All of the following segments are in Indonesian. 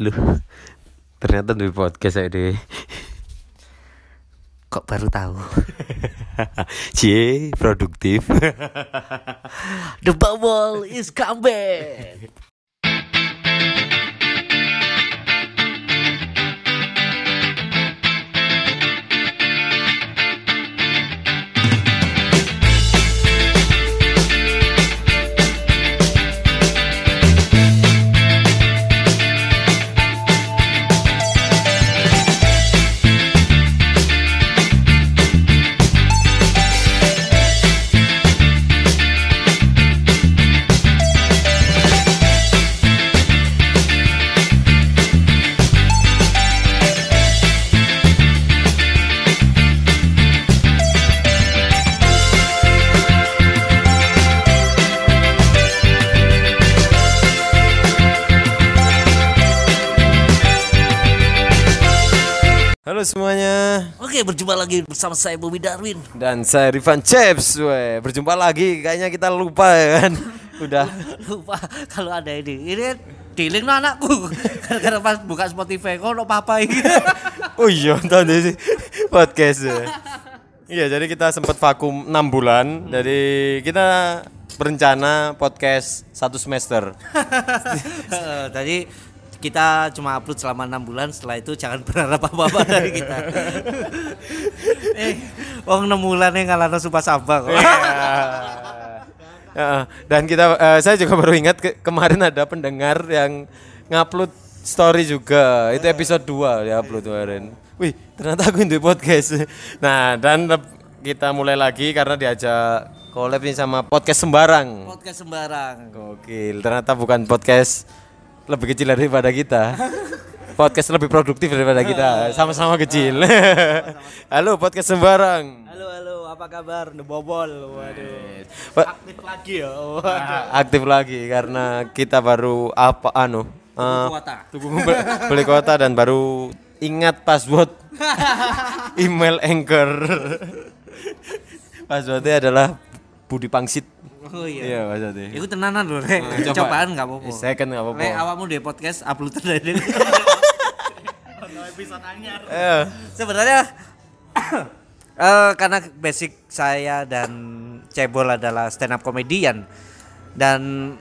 Lu ternyata di podcast saya deh. Kok baru tahu? Cie, produktif. The bubble is coming. Halo semuanya. Oke, berjumpa lagi bersama saya Bobby Darwin. Dan saya Rifan Chaps, weh. Berjumpa lagi. Kayaknya kita lupa ya kan. Udah. Lupa kalau ada ini. Ini dealing no anakku. Gara-gara pas buka Spotify kok no papa ini. Oh iya, tadi sih podcast. ya. Iya, jadi kita sempat vakum 6 bulan. Jadi kita berencana podcast satu semester. Tadi kita cuma upload selama enam bulan setelah itu jangan berharap apa-apa dari kita eh wong enam bulan yang ngalahno sumpah sabang Ya, dan kita eh, saya juga baru ingat ke- kemarin ada pendengar yang ngupload story juga. Itu episode 2 ya upload kemarin. Wih, ternyata aku di podcast. Nah, dan kita mulai lagi karena diajak collab nih sama podcast sembarang. podcast sembarang Gokil, ternyata bukan podcast lebih kecil daripada kita. Podcast lebih produktif daripada kita, sama-sama kecil. Halo podcast sembarang. Halo halo, apa kabar? The Bobol. Waduh. Aktif lagi ya. aktif lagi karena kita baru apa anu eh, kuota. tuku- be- beli kuota dan baru ingat password email anchor passwordnya adalah Budi Pangsit oh iya iya passwordnya Iku tenanan lho, Rek. Coba. Cobaan enggak apa-apa. second nggak apa-apa Rek, awakmu di podcast upload dari episode anyar. Eh, Sebenarnya eh, karena basic saya dan Cebol adalah stand up comedian dan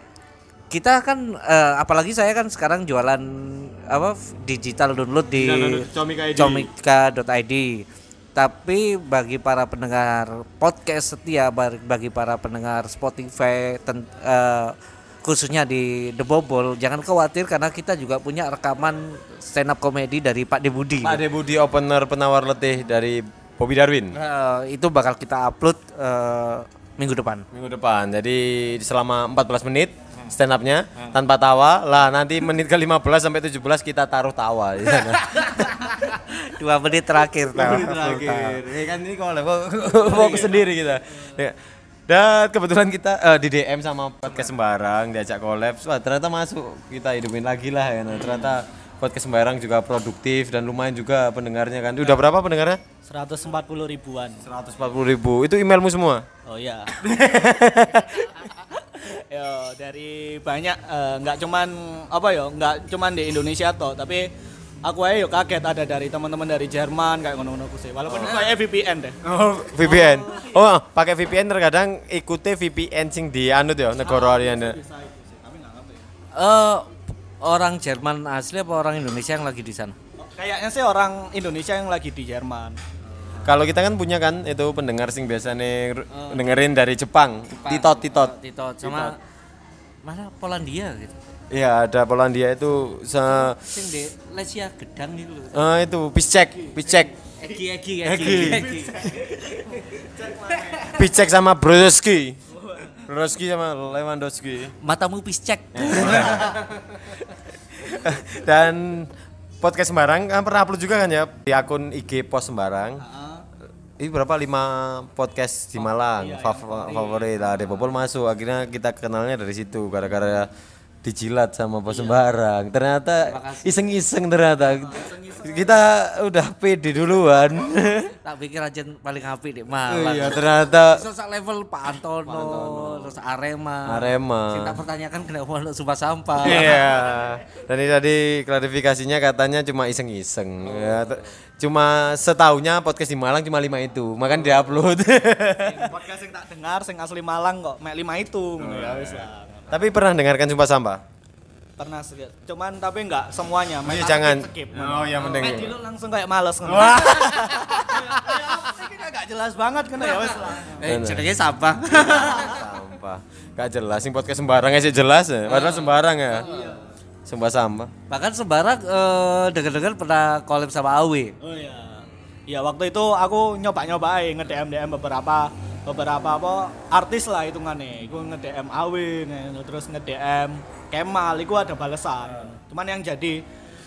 kita kan eh, apalagi saya kan sekarang jualan apa digital download di Comika.id. comika.id. Tapi bagi para pendengar podcast setia bagi para pendengar Spotify ten- eh, khususnya di The Bobol jangan khawatir karena kita juga punya rekaman stand up comedy dari Pak Debudi. Pak Debudi opener penawar letih dari Bobby Darwin Eh, itu bakal kita upload eh, minggu depan. minggu depan jadi selama 14 menit stand up-nya tanpa tawa lah nanti menit ke 15 sampai 17 kita taruh tawa di sana. Dua menit terakhir. tahu. terakhir. Ya kan ini kalau fokus sendiri kita. Ya. Dan kebetulan kita eh, di DM sama podcast sembarang diajak collab. Wah, ternyata masuk. Kita hidupin lagi lah ya. Nah, ternyata podcast sembarang juga produktif dan lumayan juga pendengarnya kan. Udah berapa pendengarnya? 140 ribuan. 140 ribu. Itu emailmu semua? Oh iya. Yo, dari banyak eh, nggak cuman apa ya, nggak cuman di Indonesia toh, tapi aku aja yo kaget ada dari teman-teman dari Jerman kayak ngono-ngono ku sih. Walaupun kayak VPN deh. Oh, VPN. Oh, pakai VPN terkadang ikuti VPN sing di anut ya negara liyane. Eh, orang Jerman asli apa orang Indonesia yang lagi di sana? Kayaknya sih orang Indonesia yang lagi di Jerman. Kalau kita kan punya kan itu pendengar sing biasanya ru- dengerin dari Jepang, Titot Titot. Tito sama mana Polandia gitu. Iya, ada Polandia itu se Sing di Lesia Gedang loh. eh, itu Piscek, Piscek. Egi Egi Egi. Piscek sama Brodoski. Brodoski sama Lewandowski. Matamu piscek. Dan podcast sembarang kan pernah upload juga kan ya di akun IG pos sembarang. Ini berapa lima podcast di Malang fav- favorit lah, Depopol masuk. Akhirnya kita kenalnya dari situ gara-gara dijilat sama bos sembarang. Ternyata iseng-iseng ternyata. kita udah pede duluan. tak pikir aja paling apik di Malang. iya, ternyata Terus sak level Pak Antono, terus Arema. Arema. Tak pertanyakan kenapa ono sumpah sampah. Iya. Dan ini tadi klarifikasinya katanya cuma iseng-iseng. Ya, t- cuma setahunya podcast di Malang cuma lima itu, makan diupload. podcast yang tak dengar sing asli Malang kok mek lima itu ngono ya wis lah Tapi pernah dengarkan sumpah sampah? pernah sih cuman tapi enggak semuanya Iya, mek jangan. skip Oh, iya, mending. mek dulu langsung kayak males ngono Wah. enggak jelas banget kan ya wis lah Eh, jenenge sampah. sampah. Gak jelas, sing podcast sembarang sih jelas ya. Padahal sembarang ya. Sumpah sampah. Bahkan sembarang eh dengar-dengar pernah collab sama Awi. oh iya iya waktu itu aku nyoba-nyoba nge-DM DM beberapa beberapa apa artis lah hitungannya. Iku nge-DM Awe nge- terus nge-DM Kemal iku ada balesan. Cuman yang jadi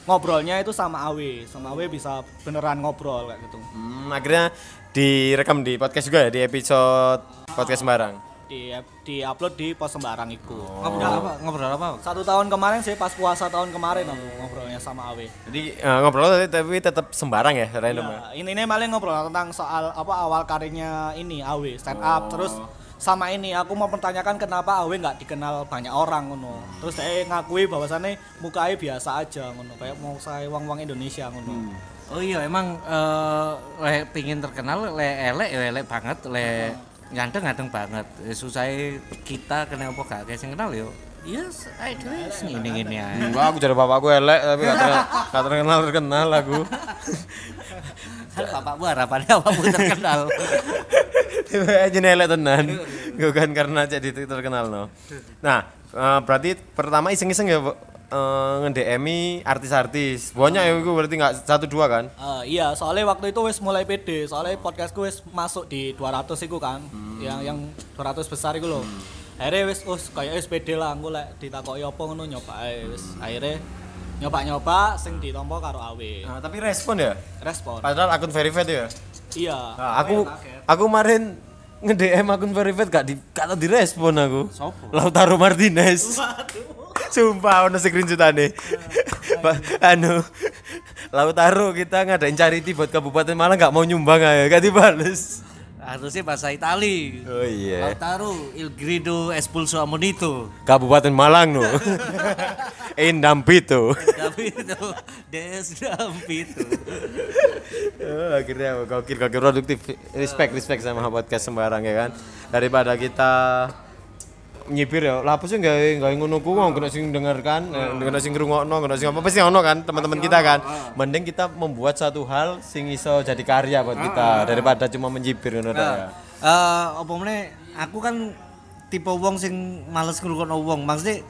ngobrolnya itu sama Awe sama Awe bisa beneran ngobrol kayak gitu. Hmm, akhirnya direkam di podcast juga ya di episode podcast sembarang. Di di upload di pos sembarang itu Ngobrol apa? Ngobrol apa? satu tahun kemarin sih pas puasa tahun kemarin aku ngobrolnya sama Awe. Jadi eh, ngobrol tapi, tapi tetap sembarang ya, random ya. Ya, ini nih malah ngobrol tentang soal apa awal karirnya ini Awe stand up. Terus sama ini aku mau pertanyakan kenapa Awe nggak dikenal banyak orang ngono. Terus saya ngakui bahwasannya mukanya biasa aja ngono. Kayak mau saya wong wong Indonesia ngono. Oh iya emang eh le pingin terkenal le elek ya elek banget le nganteng nganteng banget susah kita kenapa gak kayak sing kenal yo yes I do ini ini aja Enggak, aku jadi bapakku elek tapi gak, ter- gak terkenal terkenal aku. bapakmu harapannya apa pun terkenal Tiba aja elek tenan. Bukan karena jadi terkenal no. Nah, eh, berarti pertama iseng-iseng ya uh, nge-DM-i artis-artis. Banyak ya itu berarti nggak satu dua kan? Eh, iya soalnya waktu itu wis mulai pede soalnya podcastku wis masuk di 200 itu kan yang yang 200 besar itu loh akhirnya wis us kayak wis pede lah aku lek ditakoki apa ngono nyoba ae wis akhirnya nyoba-nyoba sing ditompo karo Awe Nah, tapi respon ya. respon Padahal akun verified ya. iya Nah, aku aku kemarin nge-DM akun verified gak di gak tau direspon aku. Sopo? Lautaro Martinez. Sumpah ono screenshotane. Pak anu Lautaro kita ngadain charity buat Kabupaten Malang gak mau nyumbang aja, gak dibales. harusnya bahasa Itali Oh iya. Lautaro il grido espulso amonito Kabupaten Malang no. Indampito. tapi itu desdampito Oh, akhirnya gokil gokil produktif respect respect sama podcast sembarang ya kan daripada kita nyipir ya. Lah apa sih nggak nggak ngono ku wong kena sing dengarkan eh, kena sing ngrungokno kena sing apa? Pasti ono kan teman-teman kita kan. mending kita membuat satu hal sing iso jadi karya buat kita daripada cuma menyipir ngono tok ya. eh apa aku kan tipe wong sing males ngrungokno wong. Maksudnya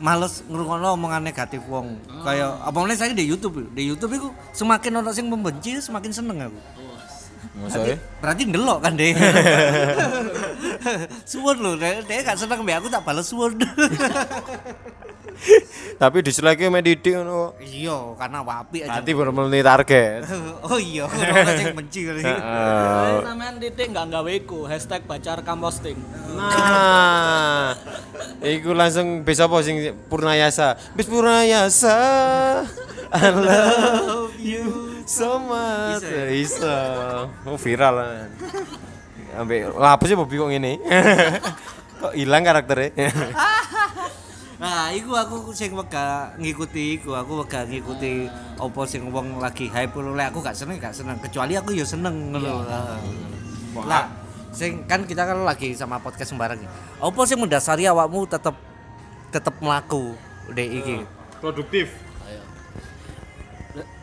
males ngrungokno omongan negatif wong. Kayak apa meneh? Saya di YouTube di YouTube itu semakin orang sing membenci semakin seneng aku maksudnya berarti ndelok kan deh suwun lho dia, dia gak seneng mbak aku tak balas suwun. Tapi dislike nya didik ngono. Iya karena wapi aja. Nanti baru memenuhi target. Oh iya orang sing benci kali. Heeh. sampean titik nggak nggawe iku hashtag pacar kamposting Nah, iku langsung bisa apa sing Purnayasa. Bis Purnayasa. I love you so much. Bisa. Oh, viral lah apa sih Bobby kok ngene? kok hilang karakternya? Nah, iku aku sing wega ngikuti iku, aku wega ngikuti opo sing wong lagi hype lho. Lek aku gak seneng, gak seneng. Kecuali aku ya seneng ngono. Lah, sing kan kita kan lagi sama podcast sembarang. ya. Opo sing mendasari awakmu tetep tetep melaku dek iki? Produktif.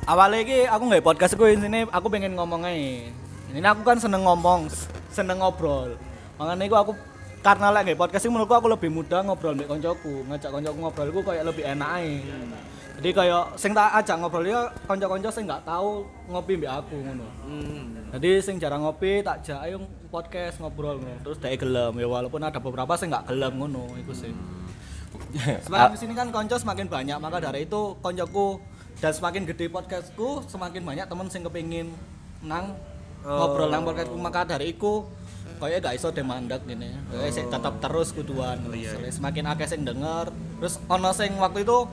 Awalnya iki aku nggak podcast gue ini aku pengen ngomong aja ini aku kan seneng ngomong seneng ngobrol. Makanya aku aku karena lagi podcast ini menurutku aku lebih mudah ngobrol dengan koncoku. Ngajak koncoku ngobrol aku kayak lebih enak aja jadi kayak sing tak ajak ngobrol ya konco-konco sing nggak tahu ngopi mbak aku ngono. Jadi sing jarang ngopi tak ajak ayo podcast ngobrol ngono. Terus dia gelem ya walaupun ada beberapa sing nggak gelem ngono itu sih. Semakin ke sini kan konco semakin banyak, maka dari itu koncoku dan semakin gede podcastku, semakin banyak temen sing kepingin nang ngobrol nang podcastku. Maka dari itu kayak gak iso demandek gini. Kayak sik tetap terus kuduan. Soalnya Semakin akeh sing denger. Terus ono sing waktu itu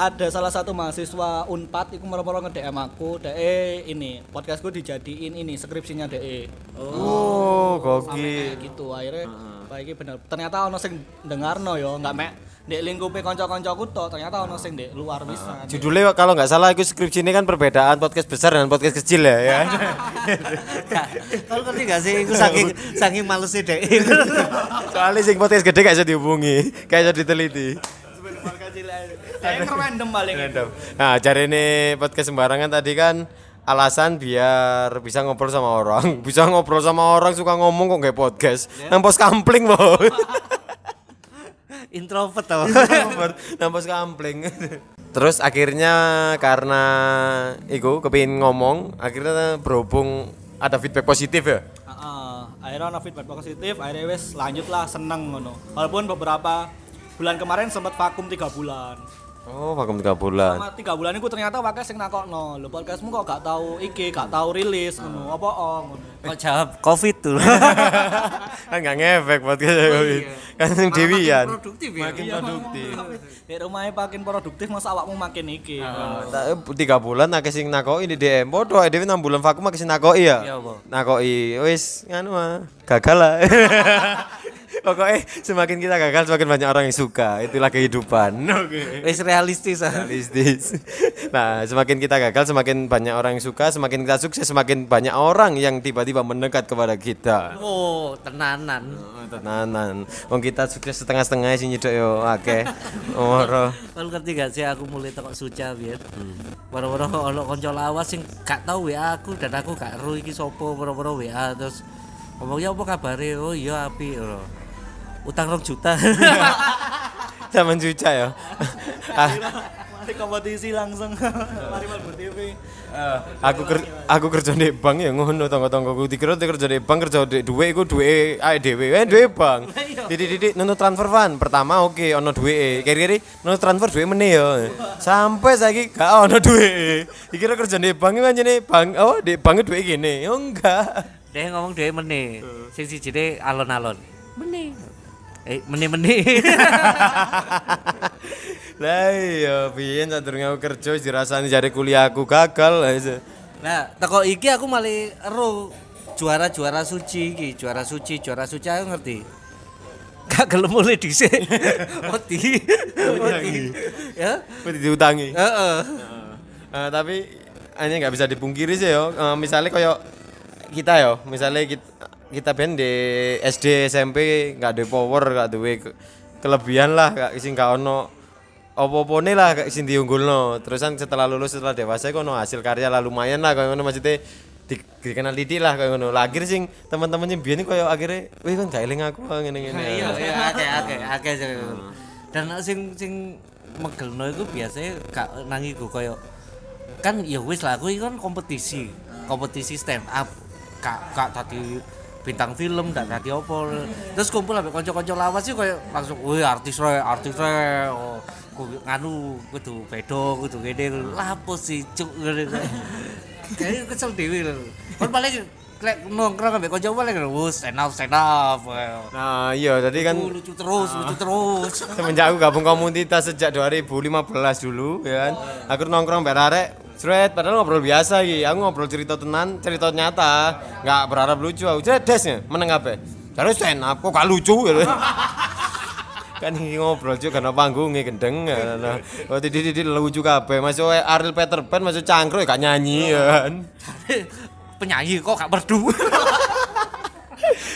ada salah satu mahasiswa Unpad iku moro-moro nge-DM aku, DE ini podcastku dijadiin ini skripsinya DE. Oh, Sampai gokil. gitu akhirnya baik iki bener. Ternyata ono sing dengarno yo, enggak mek ndek lingkupe kanca-kancaku tok, ternyata ono sing ndek luar bisa. Judulnya kalau nggak salah itu skripsi ini kan perbedaan podcast besar dan podcast kecil ya, ya. Kalau ngerti gak sih iku saking saking malesnya dek. Soalnya sing podcast gede gak bisa dihubungi, kayak bisa diteliti. Kayak random paling. Random. Nah, cari ini podcast sembarangan tadi kan alasan biar bisa ngobrol sama orang. Bisa ngobrol sama orang suka ngomong kok nggak podcast. Nampos kampling, Bo. Introvert tau. Nampos kampling. Terus akhirnya karena iku kepingin ngomong, akhirnya berhubung ada feedback positif ya. Heeh, akhirnya ono feedback positif, akhirnya wes lanjut lah seneng ngono. Walaupun beberapa bulan kemarin sempat vakum tiga bulan. Oh, vakum tiga bulan. Selama tiga bulan itu ternyata wakai sing nakokno, lho podcastmu kok gak tahu iki, gak tahu rilis ngono, apa oh ngono. Kok jawab covid tuh. kan nggak ngefek podcast kan yang dewian. produktif ya. Makin produktif. Di rumahnya makin produktif masa awakmu makin iki. Tak- tiga bulan akeh sing nakoki di DM. Podo dhewe 6 bulan vakum akeh sing nakoki ya. Iya? Nakoki wis nganu ah, gagal lah. Pokoknya semakin kita gagal semakin banyak orang yang suka. Itulah kehidupan. Oke. Wis realistis ah. Realistis. Nah, semakin kita gagal semakin banyak orang yang suka, semakin kita sukses semakin banyak orang yang tiba-tiba mendekat kepada kita. Oh, tenanan. Oh, Tenanan. Wong kita sukses setengah-setengah sih nyedok yo akeh. Ora. Kalau ngerti gak sih aku mulai tekok suca biar. Boro-boro ono kanca lawas sing gak tau WA aku dan aku gak ero iki sapa boro-boro WA terus ngomongnya apa kabare? Oh iya api. Utang rong juta. Zaman cuca ya. Ah, Mari kompetisi langsung. Mari Malbu TV. aku ker aku kerja di bank ya ngono tonggo-tonggoku dikira dia kerja di bank kerja di duwe iku duwe ae dhewe eh duwe bank didik-didik nunu transfer fan pertama oke ono duwe kiri-kiri nunu transfer duwe meneh ya sampai saiki gak ono duwe dikira kerja di bank iki anjene bank oh di bank duwe gini yo enggak Dia ngomong dhewe meneh. Sing sijine alon-alon. Meneh. Eh meneh-meneh. lah iya biyen sadurunge aku kerja dirasani jare kuliahku gagal. Nah, teko iki aku malah ero juara-juara suci iki, juara suci, juara suci aku ngerti. Gak gelem mulai dhisik. Wedi. Wedi. Ya. Wedi diutangi Heeh. Eh, tapi hanya nggak bisa dipungkiri sih yo. Eh, misalnya koyo kita yo, misalnya kita kita ben di SD SMP nggak ada power, nggak ada ke- kelebihan lah, gak sing gak ono opo-opo nih lah gak sing diunggulno. Terusan setelah lulus setelah dewasa kono hasil karya lah lumayan lah ngono maksudnya di, dikenal Didi lah koyo ngono. Lah akhirnya sing teman-temannya biyen koyo akhirnya, wih kan gak eling aku ngene-ngene. Iya, iya, akeh akeh akeh. Dan sing sing megelno iku biasanya gak nang koyo kan ya wis lah aku kan kompetisi. Kompetisi stand up. Gak gak tadi bintang film gak tadi opo. Terus kumpul ambek kanca-kanca lawas sih koyo langsung wih artis re, artis re. Oh, nganu kudu bedo kudu gede lapo sih cuk Kayak kesel dhewe lho. Kon paling lek nongkrong ambek kanca paling wis stand up stand up. Nah, iya tadi kan Lucu, lucu terus, lucu terus. semenjak aku gabung komunitas sejak 2015 dulu ya kan aku nongkrong bareng arek Sret, padahal ngobrol biasa iki. Aku ngobrol cerita tenan, cerita nyata. Nggak berharap lucu aku. Cedes ya, meneng apa? Terus stand up kok gak lucu gitu. kan iki ngobrol juga karena panggungnya gendeng ya. Nah, oh tidik tidik lucu kabeh. Masuk Ariel Peter Pan, masuk cangkruk ya gak nyanyi ya kan. Penyanyi kok gak merdu.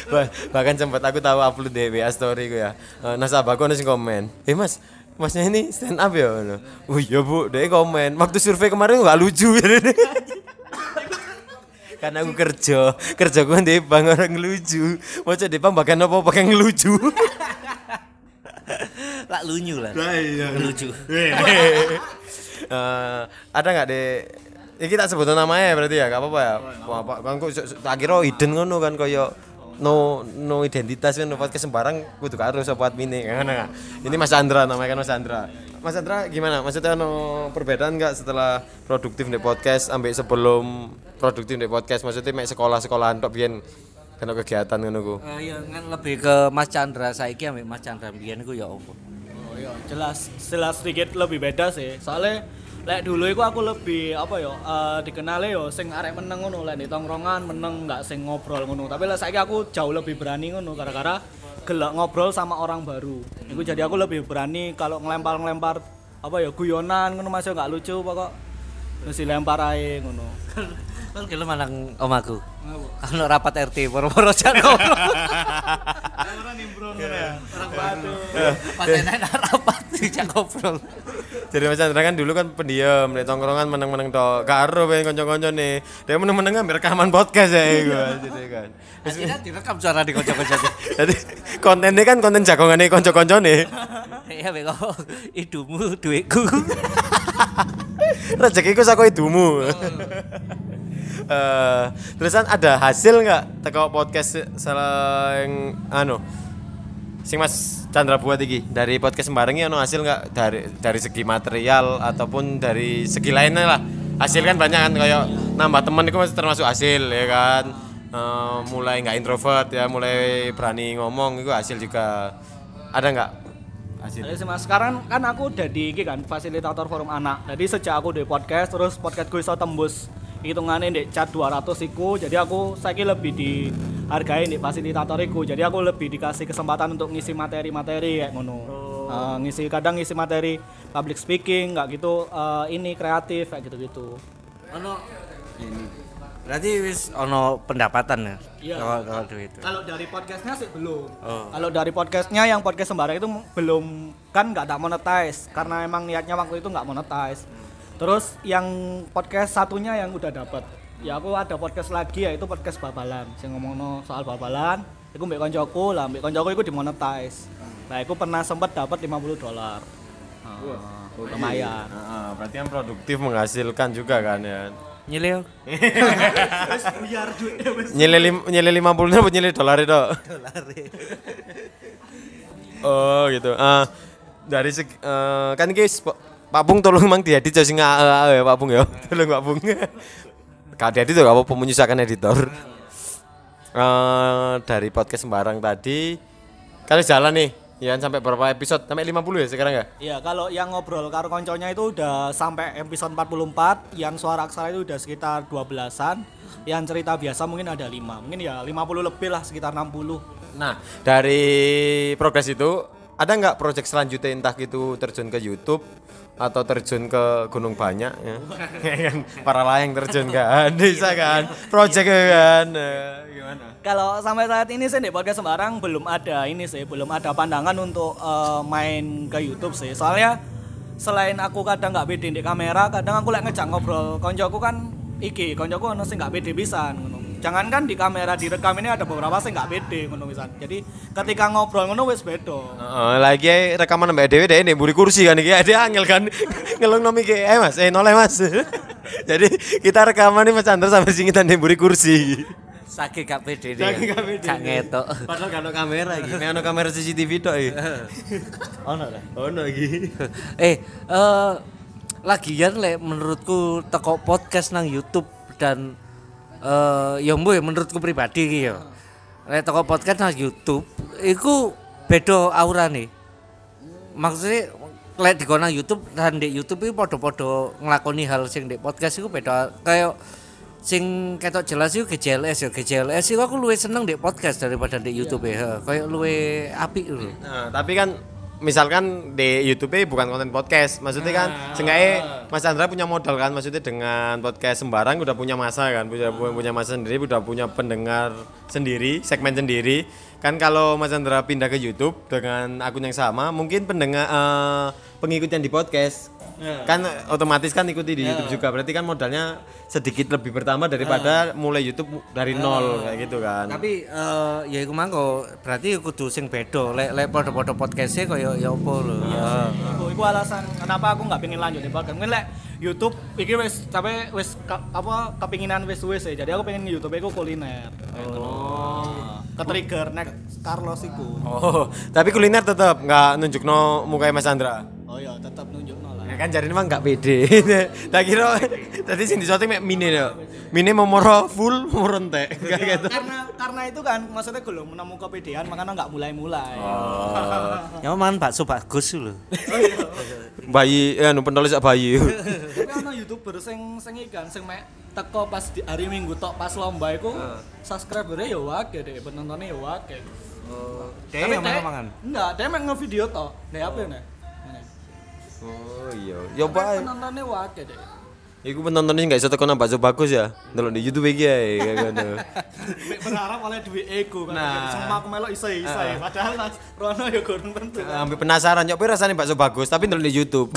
Bah- bahkan sempat aku tahu upload di WA story ku ya. Eh, nasabahku ada sing komen. Eh mas, masnya ini stand up ya? Oh iya bu, dia komen. Waktu survei kemarin gak lucu ya. Karena aku kerja, kerja gue di bank orang lucu. Mau di bank bahkan apa pakai ngelucu. Lak lunyu lah. iya. Lucu. Eh, ada nggak deh? Ini kita sebut namanya berarti ya, gak apa-apa ya. Wah, Pak, kan kok tak kira hidden ngono kan koyo no no identitas kan podcast sembarang kudu karo sapa admine kan nggak? Ini Mas Andra namanya kan Mas Andra. Mas Andra gimana? Maksudnya no perbedaan nggak setelah produktif di podcast sampai sebelum produktif di podcast? Maksudnya mek sekolah-sekolahan tok biyen kan kegiatan ngono ku. Eh, iya kan lebih ke Mas Chandra saiki ambek Mas Chandra mbiyen iku ya opo. Oh, Iya, jelas jelas sedikit lebih beda sih. Soalnya lek dulu iku aku lebih apa ya eh, dikenali yo sing arek meneng ngono lek di tongkrongan meneng nggak sing ngobrol ngono. Tapi lek saiki aku jauh lebih berani ngono gara-gara gelak ngobrol sama orang baru. Iku jadi aku lebih berani kalau ngelempar-ngelempar apa ya guyonan ngono masih nggak lucu pokok mesti lempar ae ngono. Kan gelem manang omaku. Ono rapat RT poro-poro jago. Orang nimbrung ngono ya. Orang batu. Pas enak rapat dijak ngobrol. Jadi Mas Chandra kan dulu kan pendiam, di tongkrongan meneng-meneng tok. Karo pengen konco-konco nih. Dia meneng-meneng ambil rekaman podcast ya gua jadi kan. Akhirnya direkam suara di kocok-kocok. Jadi kontennya kan konten jagongannya konco-konco nih. Iya beko idumu duitku. Rezekiku saka idumu. Eh, terusan ada hasil nggak teko podcast selain anu sing Mas Chandra buat iki dari podcast sembarang ini anu hasil nggak? Dari dari segi material ataupun dari segi lainnya lah. Hasil kan banyak kan kayak nambah temen itu masih termasuk hasil ya kan? Eh, mulai nggak introvert ya mulai berani ngomong itu hasil juga. Ada nggak hasil? Mas, sekarang kan aku udah di kan fasilitator forum anak. Jadi sejak aku di podcast terus podcast gue iso tembus hitungannya di chat 200 iku. Jadi aku saya lebih dihargai di fasilitator iku. Jadi aku lebih dikasih kesempatan untuk ngisi materi-materi kayak ngono. Eh, ngisi kadang ngisi materi public speaking nggak gitu eh, ini kreatif kayak gitu-gitu. Ono ini. Berarti wis ono pendapatan ya. Iya. Kalau kalau duit itu. Kalau dari podcastnya sih belum. Oh. Kalau dari podcastnya yang podcast sembarang itu belum kan nggak ada monetize karena emang niatnya waktu itu nggak monetize. Terus yang podcast satunya yang udah dapat. Ya aku ada podcast lagi yaitu podcast babalan. Saya ngomong soal babalan. Iku mbek koncoku lah, mbek koncoku iku dimonetize. Nah, aku pernah sempat dapat 50 dolar. Ah, lumayan. Heeh, berarti yang produktif menghasilkan juga kan ya Nyileo. Biar duit nyilih lim- nyilih lima puluh apa nyilih dolar itu oh gitu Ah, dari seg- eh, kan guys Pak Bung tolong mang diedit jadi sing AE ya Pak Bung ya. Tolong Pak Bung Kak diedit tuh apa menyusahkan editor. Eh, dari podcast sembarang tadi kali jalan nih ya sampai berapa episode? Sampai 50 ya sekarang ya? Iya, kalau yang ngobrol karo konconya itu udah sampai episode 44, yang suara aksara itu udah sekitar 12-an, yang cerita biasa mungkin ada 5. Mungkin ya 50 lebih lah, sekitar 60. Nah, dari progres itu ada nggak proyek selanjutnya entah itu terjun ke YouTube atau terjun ke Gunung Banyak ya? kan para layang terjun kan bisa kan proyek kan Eh, gimana Kalau sampai saat ini sih di podcast sembarang belum ada ini sih, belum ada pandangan untuk eh, main ke YouTube sih. Soalnya selain aku kadang nggak pede di kamera, kadang aku lagi ngejak ngobrol koncoku kan iki, koncoku ono sing nggak pede pisan ngono. Jangan kan di kamera direkam ini ada beberapa sing nggak pede ngono pisan. Jadi ketika ngobrol ngono wis beda. Heeh, lagi rekaman mbak Dewi deh ini buri kursi kan iki. Dia angel kan. Ngelong nomi ke eh mas eh noleh mas. Jadi kita rekaman nih mas Chandra sampai sini kita buri kursi Saking gak pede Saking gak pede. Gak ngetok. padahal gak ada kamera gitu ada kamera CCTV tok ya ono lah. Ono iki. Eh eh lagian lek menurutku teko podcast nang YouTube dan eh ya menurutku pribadi iki ya. Lek teko podcast nang YouTube iku beda aurane. Maksudnya lek di nang YouTube dan di YouTube itu podo-podo ngelakoni hal sing di podcast itu beda kayak sing ketok jelas itu GJLS ya GJLS itu aku luwih seneng di podcast daripada di YouTube ya kayak luwih apik lho Nah, tapi kan misalkan di YouTube bukan konten podcast, maksudnya kan seenggaknya Mas Chandra punya modal kan, maksudnya dengan podcast sembarang udah punya masa kan, punya punya masa sendiri, udah punya pendengar sendiri, segmen sendiri. Kan kalau Mas Chandra pindah ke YouTube dengan akun yang sama, mungkin pendengar eh, pengikut yang di podcast kan otomatis kan ikuti di YouTube juga. Berarti kan modalnya sedikit lebih bertambah daripada mulai YouTube dari nol kayak gitu kan. tapi eh ya iku mangko berarti kudu sing beda lek lek padha-padha podcast kaya ya apa lho Iku, iku alasan kenapa aku nggak pengen lanjut di podcast. Mungkin lek YouTube iki wis tapi wis ka- apa kepinginan wis wis ya. Jadi aku pengen YouTube iku kuliner. Oh. Ketrigger nek Carlos iku. Oh, tapi kuliner tetap nggak nunjuk no mukanya Mas Chandra. Oh iya, tetap nunjuk. Ya kan jari memang gak pede. Tak kira tadi sing disoting mek mini yo. Mini mau moro full mau entek. Kayak gitu. karena karena itu kan maksudnya gue menemu kepedean makanya nggak mulai-mulai Ya man bakso bagus lho. Bayi ya nu penulis sak bayi. tapi ana youtuber sing sing ikan sing mek teko pas di hari minggu tok pas lomba iku subscribernya ya wake deh penontonnya ya wake Dia yang mana mangan? enggak dia mek ngevideo tok nek apa ya nek Oh iya. Ya bae. penontonnya wake deh Iku penontonnya nggak iso tekan bakso bagus ya. Delok di YouTube kayak ngono. Mek berharap oleh duit ego kan Nah. semua aku melok iso iso ya padahal mas Rono ya kurang tentu kan Ambil penasaran, nyok rasanya bakso bagus, tapi ndelok di YouTube.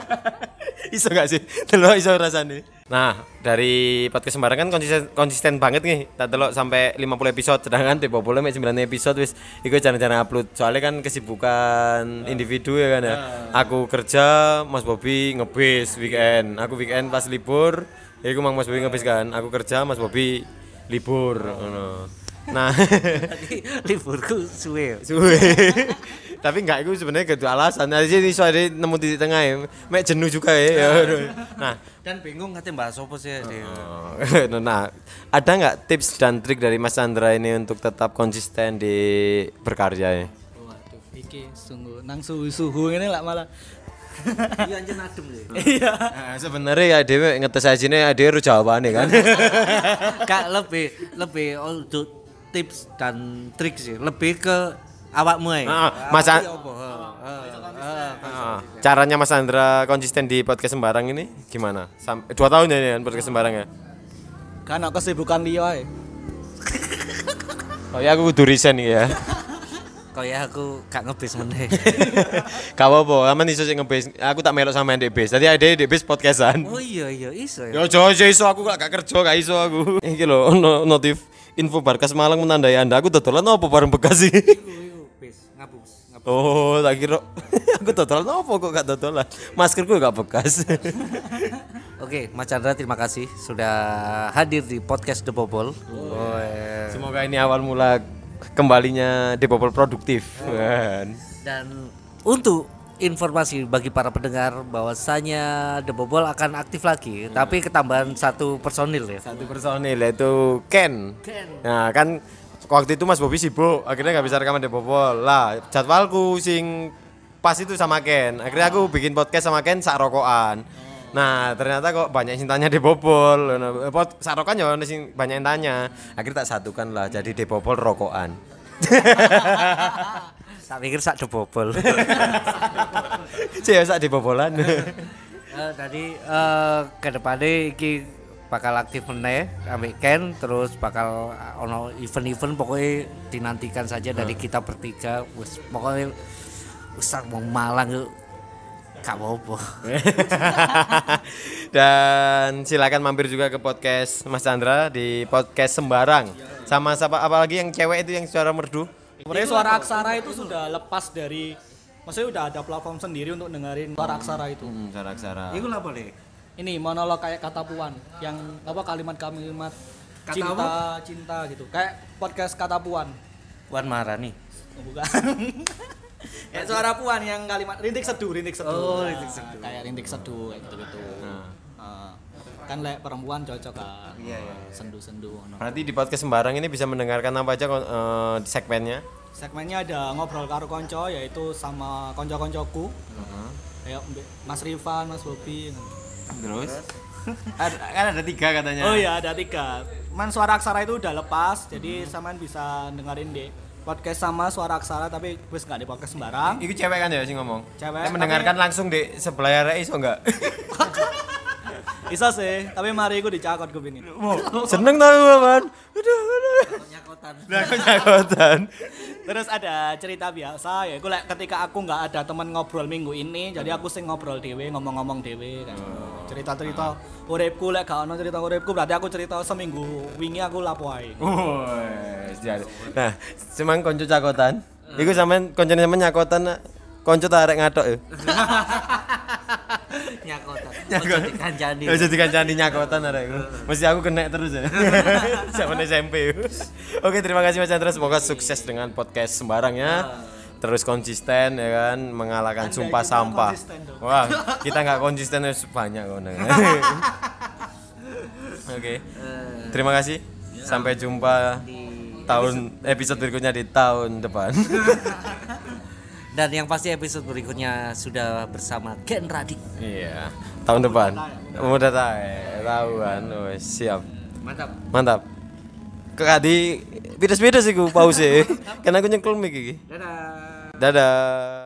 iso gak sih? Delok iso rasanya. Nah, dari podcast sembarang kan konsisten, konsisten banget nih. Tak delok sampai 50 episode, sedangkan tipe boleh mek 9 episode wis iku jarang-jarang upload. Soalnya kan kesibukan individu ya kan ya. Aku kerja, Mas Bobi ngebis weekend. Aku weekend pas libur, ya iku Mang Mas Bobi ngebis kan. Aku kerja, Mas Bobi libur ngono. Nah, Tadi liburku suwe. suwe tapi enggak itu sebenarnya gitu alasan. Ada sini so ada nemu titik tengah ya. Mek jenuh juga ya, ya aduh. nah. Dan bingung katanya bahas apa sih dia. oh, nah ada nggak tips dan trik dari Mas Chandra ini untuk tetap konsisten di berkarya ya? Waduh iki sungguh nang suhu-suhu ini lah malah. Iya anjir adem deh. iya. Nah, sebenarnya ya dia ngetes aja nih ada harus jawabannya kan? Kak lebih lebih untuk tips dan trik sih, lebih ke awakmu ya. Ah, Mas An- apa? Ah, caranya Mas Chandra konsisten di podcast sembarang ini gimana sampai dua tahun ya ini kan podcast sembarang ya kan aku kesibukan dia ya oh ya aku kudu resign nih ya aku gak ngebis maneh. Gak apa-apa, aman iso sing ngebase. Aku tak melok sama ndek base. Tadi ada ndek base podcastan. Oh iya iya iso ya. Yo jo jo iso aku gak gak kerja gak iso aku. Iki lho ono notif info Barkas Malang menandai Anda aku dodolan apa bareng Bekasi. Oh, tak kira aku dodolan apa kok gak dodolan. Maskerku gak bekas. Oke, Mas Chandra terima kasih sudah hadir di podcast The Bobol. Oh, iya. Semoga ini awal mula kembalinya Depopol produktif. Kan. Dan untuk informasi bagi para pendengar bahwasanya The Bobol akan aktif lagi, tapi ketambahan satu personil ya. Satu personil yaitu Ken. Nah, kan waktu itu Mas Bobi sibuk, akhirnya nggak bisa rekaman Depopol. Lah, jadwalku sing pas itu sama Ken. Akhirnya aku bikin podcast sama Ken sak rokokan. Nah, ternyata kok banyak yang tanya Depopol. Nah, Pot sarokan ya sing banyak yang tanya. Akhirnya tak satukan lah jadi Depopol rokokan. Tak pikir sak The Bobol. Cek sak Depopolan. Eh, tadi eh ke depannya iki bakal aktif meneh ambek Ken terus bakal eh, ono event-event pokoknya dinantikan saja dari kita bertiga wis pokoknya wis mau Malang yuk gak apa-apa Dan silakan mampir juga ke podcast Mas Chandra di podcast Sembarang. Sama siapa apalagi yang cewek itu yang suara merdu? Sebenarnya suara aksara itu sudah lepas dari maksudnya udah ada platform sendiri untuk dengerin suara aksara itu. Hmm, suara aksara. Iku lah boleh Ini monolog kayak kata puan yang apa kalimat-kalimat Kata cinta cinta gitu. Kayak podcast kata puan. Puan Marani Oh, bukan. ya suara puan yang kalimat rintik seduh, rintik seduh. Oh, Nah, rintik seduh. Kayak rintik seduh kayak gitu-gitu. Nah. Ah, kan lek perempuan cocok kan. Iya, iya. Sendu-sendu ngono. Berarti di podcast Sembarang ini bisa mendengarkan apa aja kon- eh, segmennya? Segmennya ada ngobrol karo konco yaitu sama konco-koncoku. Kayak Mbak Mas Rifan, Mas Bobi. Terus? ada, kan ada tiga katanya. Oh iya ada tiga. Man suara aksara itu udah lepas, jadi samaan bisa dengerin di podcast sama suara aksara tapi wis nggak di podcast sembarang. Iku cewek kan ya sih ngomong. Cewek, Yang mendengarkan langsung di sebelah area iso enggak? Bisa sih, tapi mari aku dicakot gue ini. Seneng tau gue man. Aduh, aduh. nyakotan nyakotan. Terus ada cerita biasa ya, gue like, ketika aku nggak ada teman ngobrol minggu ini, jadi aku sing ngobrol dewe, ngomong-ngomong dewe kan. Cerita-cerita uripku lek gak ono cerita uripku berarti aku cerita seminggu wingi aku lapo ae. Jadi. Nah, cuman konco cakotan. Iku sampean koncone sampean nyakotan konco tak arek ngatok ya. nyakotan Nyakot. Ojo dikancani. Wis jadi kancani nyakotan arekku. Mesti aku kena terus ya. Zaman SMP. Oke, terima kasih Mas Chandra. Semoga sukses dengan podcast sembarang ya. terus konsisten ya kan mengalahkan sumpah kita sampah. Wah, kita nggak konsisten ya banyak kok. Oke. Terima kasih. Sampai jumpa tahun episode berikutnya di tahun depan. Dan yang pasti episode berikutnya sudah bersama Gen Radik. iya, tahun depan. Udah tahu, tahu kan. Oh, siap. Mantap. Mantap. Ke kadi sih gue pause. Karena aku nyekel mic iki. Dadah. Dadah.